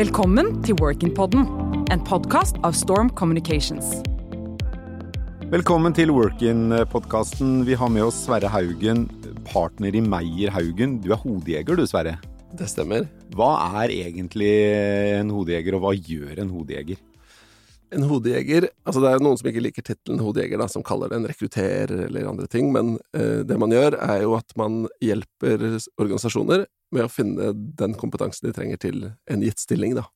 Velkommen til Workin-podden, en podkast av Storm Communications. Velkommen til Workin-podkasten. Vi har med oss Sverre Haugen, partner i Meyer Haugen. Du er hodejeger du, Sverre. Det stemmer. Hva er egentlig en hodejeger, og hva gjør en hodejeger? En hodejeger altså Det er noen som ikke liker tittelen hodejeger, da, som kaller det en rekrutterer eller andre ting, men eh, det man gjør, er jo at man hjelper organisasjoner med å finne den kompetansen de trenger til en gitt stilling, da.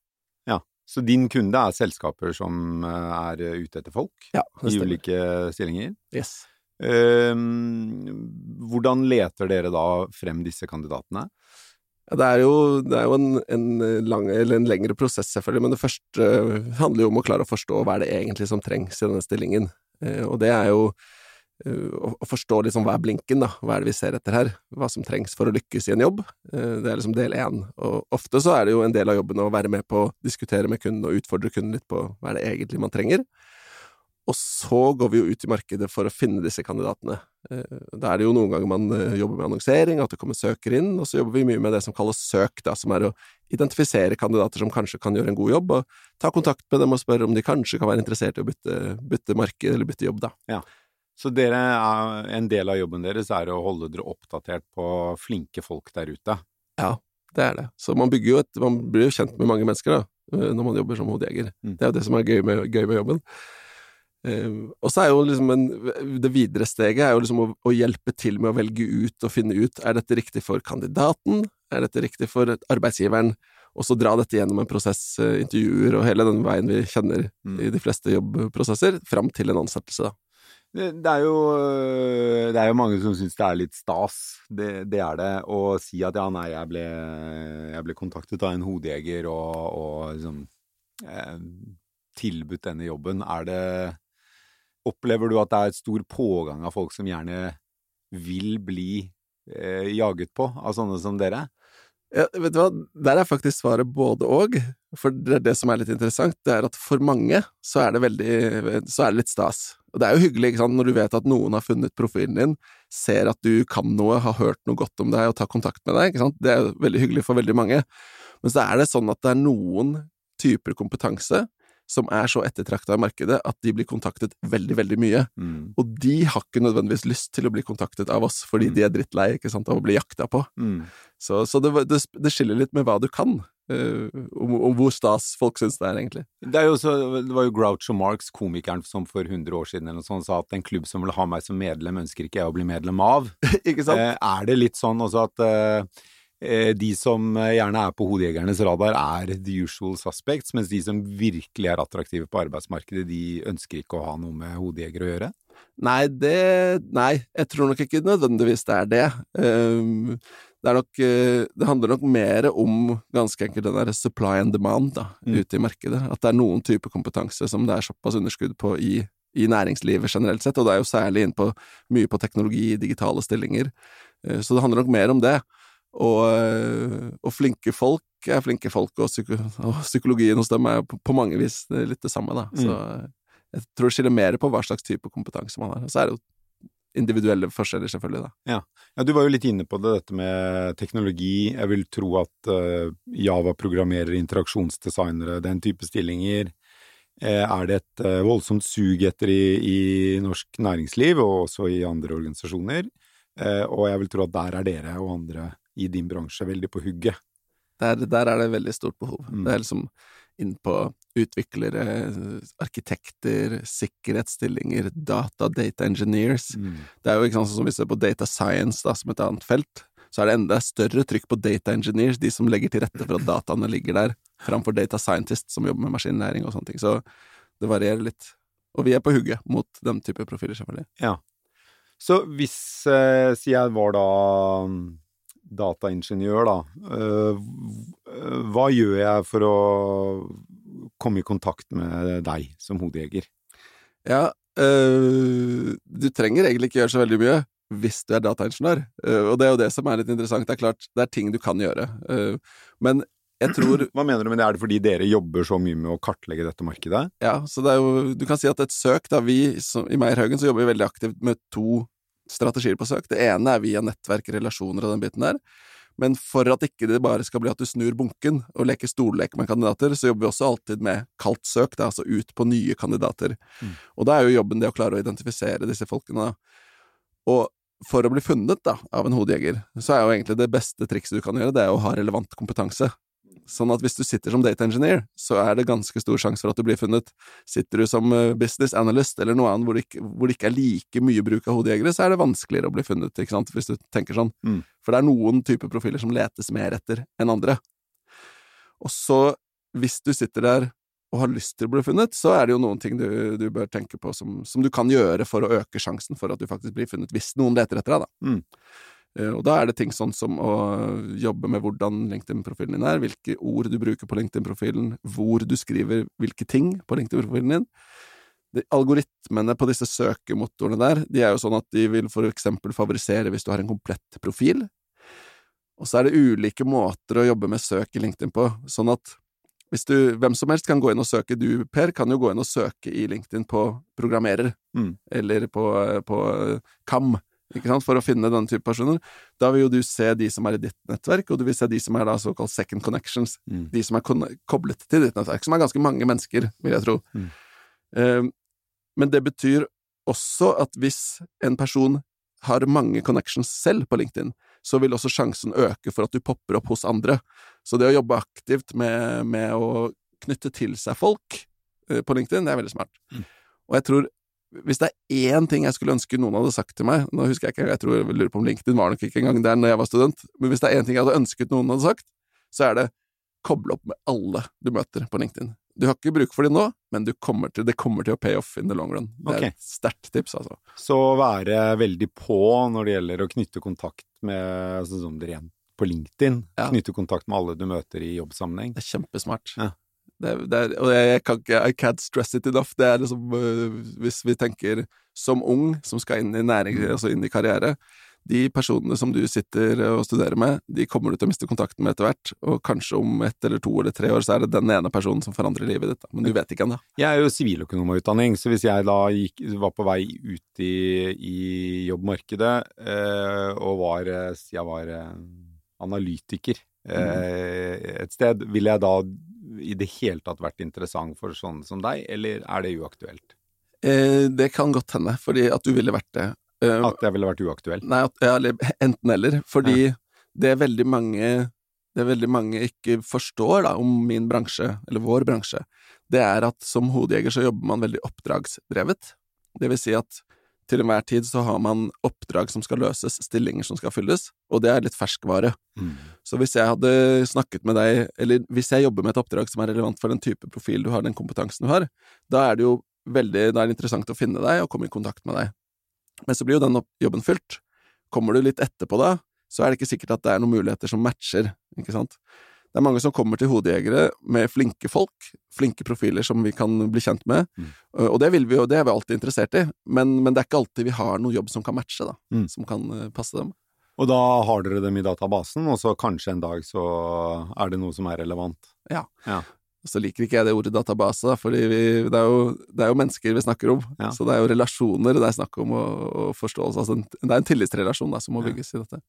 Ja, Så din kunde er selskaper som eh, er ute etter folk Ja, i ulike stillinger? Yes. Eh, hvordan leter dere da frem disse kandidatene? Det er jo, det er jo en, en, lang, eller en lengre prosess, selvfølgelig, men det første eh, handler jo om å klare å forstå hva er det egentlig som trengs i denne stillingen. Eh, og det er jo eh, å, forstå liksom hva er blinken, da, hva er det vi ser etter her, hva som trengs for å lykkes i en jobb. Eh, det er liksom del én. Og ofte så er det jo en del av jobben å være med på å diskutere med kunden og utfordre kunden litt på hva er det egentlig man trenger. Og så går vi jo ut i markedet for å finne disse kandidatene. Eh, Da er det jo noen ganger man eh, jobber med annonsering, at det kommer søker inn, og så jobber vi mye med det som kalles søk, da, som er å identifisere kandidater som kanskje kan gjøre en god jobb, og ta kontakt med dem og spørre om de kanskje kan være interessert i å bytte, bytte marked eller bytte jobb, da. Så dere er, en del av jobben deres er å holde dere oppdatert på flinke folk der ute. Ja, det er det. Så man bygger jo et Man blir jo kjent med mange mennesker, da, eh, når man jobber som hodejeger. Mm. Det er jo det som er gøy med, gøy med jobben. Eh, og så er jo liksom en, det videre steget er jo liksom å, å hjelpe til med å velge ut og finne ut er dette riktig for kandidaten, er dette riktig for arbeidsgiveren, og så dra dette gjennom en prosess, eh, intervjuer og hele den veien vi kjenner Mm. i de fleste jobbprosesser, fram til en ansettelse, da. Det, det, er jo, det er jo mange som syns det er litt stas, det, det er det, å si at ja, nei, jeg ble, jeg ble kontaktet av en hodejeger og, og liksom eh, tilbudt denne jobben. Er det Opplever du at det er et stor pågang av folk som gjerne vil bli eh, jaget på av sånne som dere? Ja, vet du hva, der er faktisk svaret både og, for det, er det som er litt interessant, det er at for mange så er det veldig, så er det litt stas. Og det er jo hyggelig, ikke sant, når du vet at noen har funnet profilen din, ser at du kan noe, har hørt noe godt om deg og tar kontakt med deg, ikke sant, det er jo veldig hyggelig for veldig mange. Men så er det sånn at det er noen typer kompetanse som er så ettertrakta i markedet at de blir kontaktet veldig, veldig mye. Mm. Og de har ikke nødvendigvis lyst til å bli kontaktet av oss, fordi Mm. de er drittlei ikke sant, av å bli jakta på. Mm. Så, så det, det, det skiller litt med hva du kan, uh, om, om hvor stas folk syns det er, egentlig. Det, er jo så, det var jo Groucho Marx, komikeren, som for 100 år siden eller noe sånt, sa at en klubb som vil ha meg som medlem, ønsker ikke jeg å bli medlem av. ikke sant? Eh, er det litt sånn også at eh, de som eh, gjerne er på hodejegernes radar, er the usual suspects, mens de som virkelig er attraktive på arbeidsmarkedet, de ønsker ikke å ha noe med hodejegere å gjøre? Nei, det Nei, jeg tror nok ikke nødvendigvis det er det. Ehm, det er nok eh, Det handler nok mer om ganske enkelt den der supply and demand da, Mm. ute i markedet. At det er noen type kompetanse som det er såpass underskudd på i, i næringslivet generelt sett, og det er jo særlig innpå mye på teknologi, digitale stillinger. Eh, Så det handler nok mer om det. Og, eh, og flinke folk er flinke folk, og, psyko, og psykologien hos dem er på, på mange vis litt det samme, da. Så jeg tror det skiller mer på hva slags type kompetanse man har. Så er det jo individuelle forskjeller, selvfølgelig, da. Ja, du var jo litt inne på det, dette med teknologi. Jeg vil tro at uh, Java-programmerere, interaksjonsdesignere, den type stillinger, eh, er det et eh, voldsomt sug etter i, i norsk næringsliv, og også i andre organisasjoner. Eh, og jeg vil tro at der er dere og andre i din bransje veldig på hugget. Der, der er det veldig stort behov. Mm. Det er liksom inn på utviklere, arkitekter, sikkerhetsstillinger, data, data engineers. Det er jo ikke sant, sånn som vi ser på data science da, som et annet felt, så er det enda større trykk på data engineers, de som legger til rette for at dataene ligger der, framfor data scientists som jobber med maskinlæring og sånne ting. Så det varierer litt. Og vi er på hugget mot den type profiler, selvfølgelig. Ja. Så hvis, eh, sier jeg var da mm, dataingeniør, da, eh, hva gjør jeg for å komme i kontakt med deg som hodejeger? Ja, øh, du trenger egentlig ikke gjøre så veldig mye hvis du er dataingeniør, Øh, og det er jo det som er litt interessant. Det er klart, det er ting du kan gjøre, men jeg tror Hva mener du med det? Er det fordi dere jobber så mye med å kartlegge dette markedet? Ja, så det er jo Du kan si at et søk, da vi som, I Meierhaugen så jobber vi veldig aktivt med to strategier på søk. Det ene er via nettverk, relasjoner og den biten der. Men for at ikke det bare skal bli at du snur bunken og leker stollek med kandidater, så jobber vi også alltid med kaldt søk, det er altså ut på nye kandidater. Mm. Og da er jo jobben det å klare å identifisere disse folkene. Og for å bli funnet da, av en hodejeger, så er jo egentlig det beste trikset du kan gjøre, det er å ha relevant kompetanse. Sånn at hvis du sitter som data engineer, så er det ganske stor sjanse for at du blir funnet. Sitter du som eh, business analyst eller noe annet hvor det ikke, hvor det ikke er like mye bruk av hodejegere, så er det vanskeligere å bli funnet, ikke sant, hvis du tenker sånn. Mm. For det er noen typer profiler som letes mer etter enn andre. Og så, hvis du sitter der og har lyst til å bli funnet, så er det jo noen ting du, du bør tenke på som, som, du kan gjøre for å øke sjansen for at du faktisk blir funnet, hvis noen leter etter deg, da. Mm. Uh, og da er det ting sånn som å jobbe med hvordan LinkedIn-profilen din er, hvilke ord du bruker på LinkedIn-profilen, hvor du skriver hvilke ting på LinkedIn-profilen din. De, algoritmene på disse søkemotorene der, de er jo sånn at de vil for eksempel favorisere hvis du har en komplett profil. Og så er det ulike måter å jobbe med søk i LinkedIn på, sånn at hvis du, hvem som helst kan gå inn og søke, du Per, kan jo gå inn og søke i LinkedIn på programmerer, Mm. eller på, på KAM, ikke sant, for å finne den type personer. Da vil jo du se de som er i ditt nettverk, og du vil se de som er da såkalt second connections, Mm. de som er koblet til ditt nettverk, som er ganske mange mennesker, vil jeg tro. Mm. Eh, men det betyr også at hvis en person har mange connections selv på LinkedIn, så vil også sjansen øke for at du popper opp hos andre. Så det å jobbe aktivt med, med å knytte til seg folk eh, på LinkedIn, det er veldig smart. Mm. Og jeg tror hvis det er én ting jeg skulle ønske noen hadde sagt til meg Nå husker jeg ikke, jeg tror jeg lurer på om LinkedIn var nok ikke engang der når jeg var student, men hvis det er én ting jeg hadde ønsket noen hadde sagt, så er det koble opp med alle du møter på LinkedIn. Du har ikke bruk for det nå, men kommer til, det kommer til å pay off in the long run. Det er et sterkt tips, altså. Så være veldig på når det gjelder å knytte kontakt med Sånn som dere igjen på LinkedIn. Ja. Knytte kontakt med alle du møter i jobbsammenheng. Det er kjempesmart. Ja. Det, det er, og jeg kan ikke I can't stress it enough. Det er liksom øh, Hvis vi tenker som ung, som skal inn i næring, altså inn i karriere De personene som du sitter og studerer med, de kommer du til å miste kontakten med etter hvert. Og kanskje om ett eller to eller tre år så er det den ene personen som forandrer livet ditt. Men du vet ikke ennå. Jeg er jo siviløkonom av utdanning, så hvis jeg da gikk, var på vei ut i, i jobbmarkedet eh, og var Jeg var eh, analytiker eh, et sted, ville jeg da i det hele tatt vært interessant for sånne som deg, eller er det uaktuelt? Eh, det kan godt hende, fordi at du ville vært det. Eh, At jeg ville vært uaktuell? Nei, at, ja, eller enten-eller. Fordi det er veldig mange det er veldig mange ikke forstår da, om min bransje, eller vår bransje, det er at som hodejeger så jobber man veldig oppdragsdrevet. Det vil si at til enhver tid så har man oppdrag som skal løses, stillinger som skal fylles, og det er litt ferskvare. Mm. Så hvis jeg hadde snakket med deg, eller hvis jeg jobber med et oppdrag som er relevant for den type profil du har, den kompetansen du har, da er det jo veldig, da er det interessant å finne deg og komme i kontakt med deg. Men så blir jo den jobben fylt. Kommer du litt etterpå da, så er det ikke sikkert at det er noen muligheter som matcher, ikke sant? Det er mange som kommer til hodejegere med flinke folk, flinke profiler som vi kan bli kjent med, Mm. og det vil vi jo, det er vi alltid interessert i, men, men det er ikke alltid vi har noen jobb som kan matche, da, Mm. som kan passe dem. Og da har dere dem i databasen, og så kanskje en dag så er det noe som er relevant. Så liker ikke jeg det ordet database, da, fordi vi, det, er jo, det er jo mennesker vi snakker om. Ja. Så det er jo relasjoner det er snakk om, og, og forståelse. Altså, en- det er en tillitsrelasjon da, som må Ja. bygges i dette.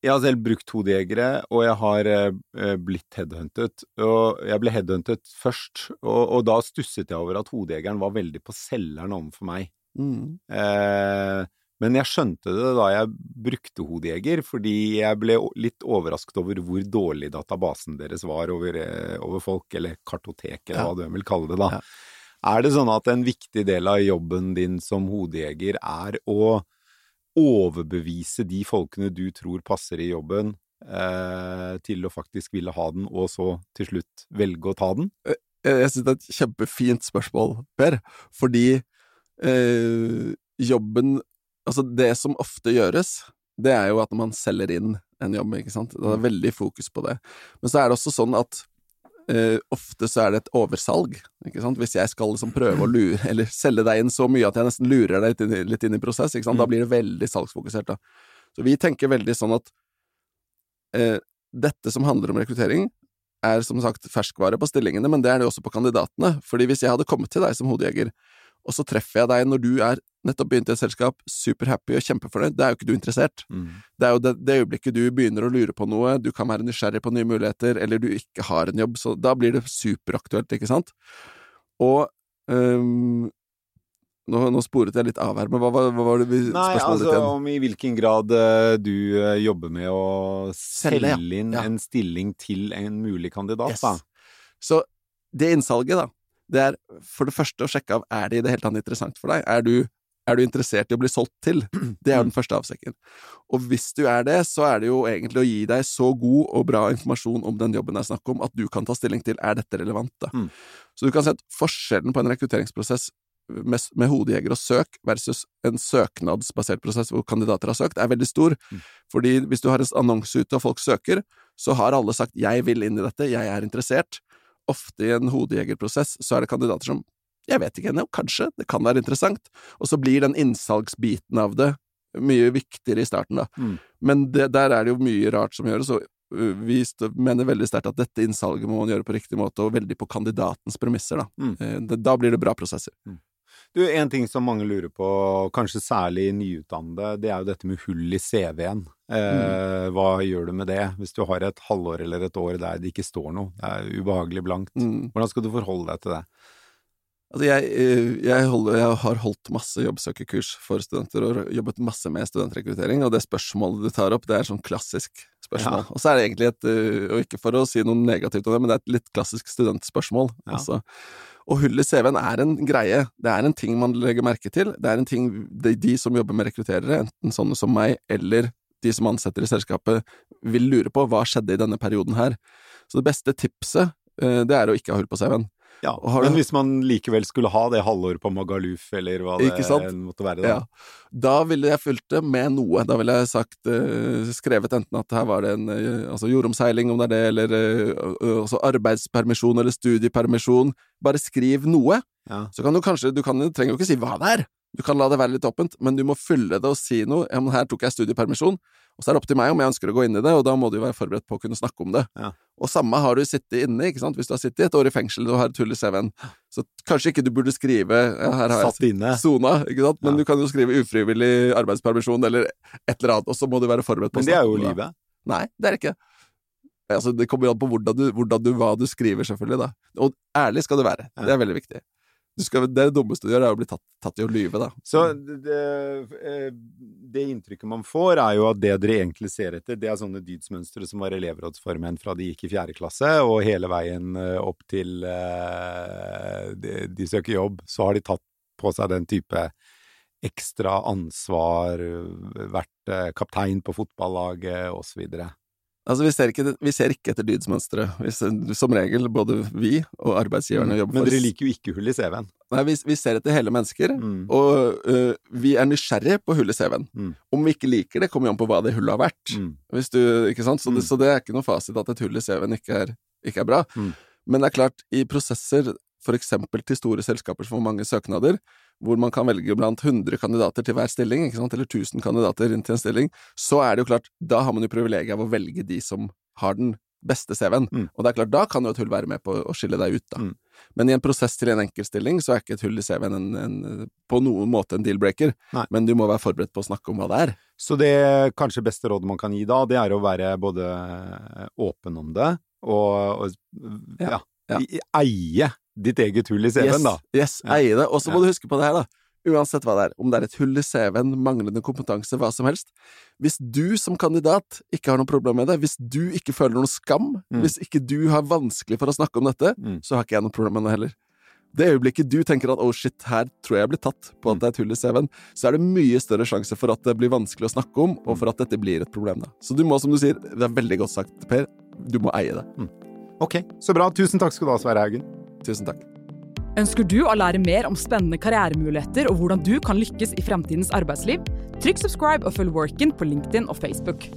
Jeg har selv brukt hodejegere, og jeg har eh, eh, blitt headhuntet. Og jeg ble headhuntet først, og, og da stusset jeg over at hodejegeren var veldig på selgeren overfor meg. Mm. Eh, men jeg skjønte det da jeg brukte hodejeger, fordi jeg ble litt overrasket over hvor dårlig databasen deres var over, eh, over folk, eller kartoteket, Ja. hva du vil kalle det da. Ja. Er det sånn at en viktig del av jobben din som hodejeger er å overbevise de folkene du tror passer i jobben, eh, til å faktisk ville ha den, og så til slutt velge å ta den? Jeg, jeg synes det er et kjempefint spørsmål, Per, fordi eh, jobben Altså, det som ofte gjøres, det er jo at man selger inn en jobb, ikke sant. Det er veldig fokus på det. Men så er det også sånn at eh, ofte så er det et oversalg, ikke sant. Hvis jeg skal liksom prøve å lure, eller selge deg inn så mye at jeg nesten lurer deg litt inn, i- litt inn i prosess, ikke sant. Da Mm. blir det veldig salgsfokusert, da. Så vi tenker veldig sånn at uh, dette som handler om rekruttering, er som sagt ferskvare på stillingene, men det er det også på kandidatene. Fordi hvis jeg hadde kommet til deg som hodejeger og så treffer jeg deg når du er nettopp begynt i et selskap, superhappy og kjempefornøyd, da er jo ikke du interessert. Mm. Det er jo det, det øyeblikket du begynner å lure på noe, du kan være nysgjerrig på nye muligheter, eller du ikke har en jobb, så da blir det superaktuelt, ikke sant? Og um, nå, nå sporet jeg litt av her, men hva, hva, hva var det vi, Nei, spørsmålet altså ditt igjen? om i hvilken grad eh, du uh, jobber med å Selge, ja. inn Ja. en stilling til en mulig kandidat, Yes. da. Så det innsalget, da, det er for det første å sjekke av er det i det hele tatt interessant for deg. Er du, er du interessert i å bli solgt til? Det er den første avsekken. Og hvis du er det, så er det jo egentlig å gi deg så god og bra informasjon om den jobben det er snakk om, at du kan ta stilling til er dette relevant. da. Mm. Så du kan se at forskjellen på en rekrutteringsprosess med, med hodejeger og søk versus en søknadsbasert prosess hvor kandidater har søkt, er veldig stor. Mm. Fordi hvis du har en annonse ute og folk søker, så har alle sagt 'jeg vil inn i dette, jeg er interessert'. Ofte i en hodejegerprosess så er det kandidater som 'jeg vet ikke ennå, kanskje, det kan være interessant', og så blir den innsalgsbiten av det mye viktigere i starten, da. Mm. Men det, der er det jo mye rart som gjøres, og vi mener veldig sterkt at dette innsalget må man gjøre på riktig måte, og veldig på kandidatens premisser, da. Mm. Eh, Da blir det bra prosesser. Du, En ting som mange lurer på, kanskje særlig nyutdannede, det er jo dette med hull i CV-en. Eh, Mm. Hva gjør du med det hvis du har et halvår eller et år der det ikke står noe? Det er ubehagelig blankt. Mm. Hvordan skal du forholde deg til det? Altså jeg, eh, jeg, holder, jeg har holdt masse jobbsøkerkurs for studenter og jobbet masse med studentrekruttering, og det spørsmålet du tar opp, det er sånn klassisk spørsmål. Ja. Og så er det egentlig et, eh, og ikke for å si noe negativt om det, men det er et litt klassisk studentspørsmål. Ja. Altså. Og hull i CV-en er en greie, det er en ting man legger merke til, det er en ting de, de som jobber med rekrutterere, enten sånne som meg, eller de som ansetter i selskapet, vil lure på hva skjedde i denne perioden her. Så det beste tipset, eh, det er å ikke ha hull på CV-en. Ja, Men hvis man likevel skulle ha det halvåret på Magaluf, eller hva det måtte være, da. Ja. Da ville jeg fulgt det med noe. Da ville jeg sagt, eh, skrevet enten at her var det en eh, altså jordomseiling, om det er det, eller eh, eh, også arbeidspermisjon eller studiepermisjon. Bare skriv noe. Ja. Så kan du kanskje, du kan, du trenger jo ikke si hva det er. Du kan la det være litt åpent, men du må fylle det og si noe. Ja, men her tok jeg studiepermisjon. Og så er det opp til meg om jeg ønsker å gå inn i det, og da må du jo være forberedt på å kunne snakke om det. Ja. Og samme har du sittet inne, ikke sant. Hvis du har sittet et år i fengsel og har et hull i CV-en, så kanskje ikke du burde skrive ja, her har Satt inne. sona, ikke sant? Men Ja. du kan jo skrive ufrivillig arbeidspermisjon eller et eller annet, og så må du være forberedt på å snakke om det. Men det er jo livet. Nei, det er det ikke. Altså, det kommer jo an på hvordan du, hvordan du, hva du skriver, selvfølgelig, da. Og ærlig skal du være. Det er veldig viktig. Skal, det, er det dummeste du gjør, er å bli tatt, tatt i å lyve, da. Så det, eh, det inntrykket man får, er jo at det dere egentlig ser etter, det er sånne dydsmønstre som var elevrådsformenn fra de gikk i fjerde klasse, og hele veien eh, opp til eh, de, de søker jobb, så har de tatt på seg den type ekstra ansvar, vært eh, kaptein på fotballaget, osv. Altså, vi ser ikke, vi ser ikke etter dydsmønstre. Som regel, både vi og arbeidsgiverne jobber for. Men dere liker jo ikke hull i CV-en. Nei, vi, vi ser etter hele mennesker, Mm. og uh, vi er nysgjerrige på hull i CV-en. Mm. Om vi ikke liker det, kommer jo an på hva det hullet har vært. Mm. Hvis du? Så, det, Mm. så det er ikke noe fasit at et hull i CV-en ikke ikke er bra. Mm. Men det er klart, i prosesser, for eksempel til store selskaper som får mange søknader, hvor man kan velge blant 100 kandidater til hver stilling, eller 1000 kandidater inn til en stilling, så er det jo klart, da har man jo privilegiet av å velge de som har den beste CV-en. Mm. Og det er klart, da kan jo et hull være med på å skille deg ut, da. Mm. Men i en prosess til en enkeltstilling, så er ikke et hull i CV-en en, en, på noen måte en deal-breaker. Men du må være forberedt på å snakke om hva det er. Så det kanskje beste rådet man kan gi da, det er å være både åpen om det, og, og ja, Ja, ja. eie ditt eget hull i CV-en, yes, da. Yes, Ja. eie det. Og så må du huske på det her, da. Uansett hva det er, om det er et hull i CV-en, manglende kompetanse, hva som helst. Hvis du som kandidat ikke har noe problem med det, hvis du ikke føler noe skam, Mm. hvis ikke du har vanskelig for å snakke om dette, Mm. så har ikke jeg noe problem med det heller. Det øyeblikket du tenker at oh shit, her tror jeg jeg blir tatt på at Mm. det er et hull i CV-en, så er det mye større sjanse for at det blir vanskelig å snakke om, og for at dette blir et problem. da. Så du må, som du sier, det er veldig godt sagt, Per, du må eie det. Ok, så bra. Tusen takk skal du ha, Sverre Haugen. Tusen takk. Ønsker du å lære mer om spennende karrieremuligheter og hvordan du kan lykkes i fremtidens arbeidsliv? Trykk subscribe og følg Workin på LinkedIn og Facebook.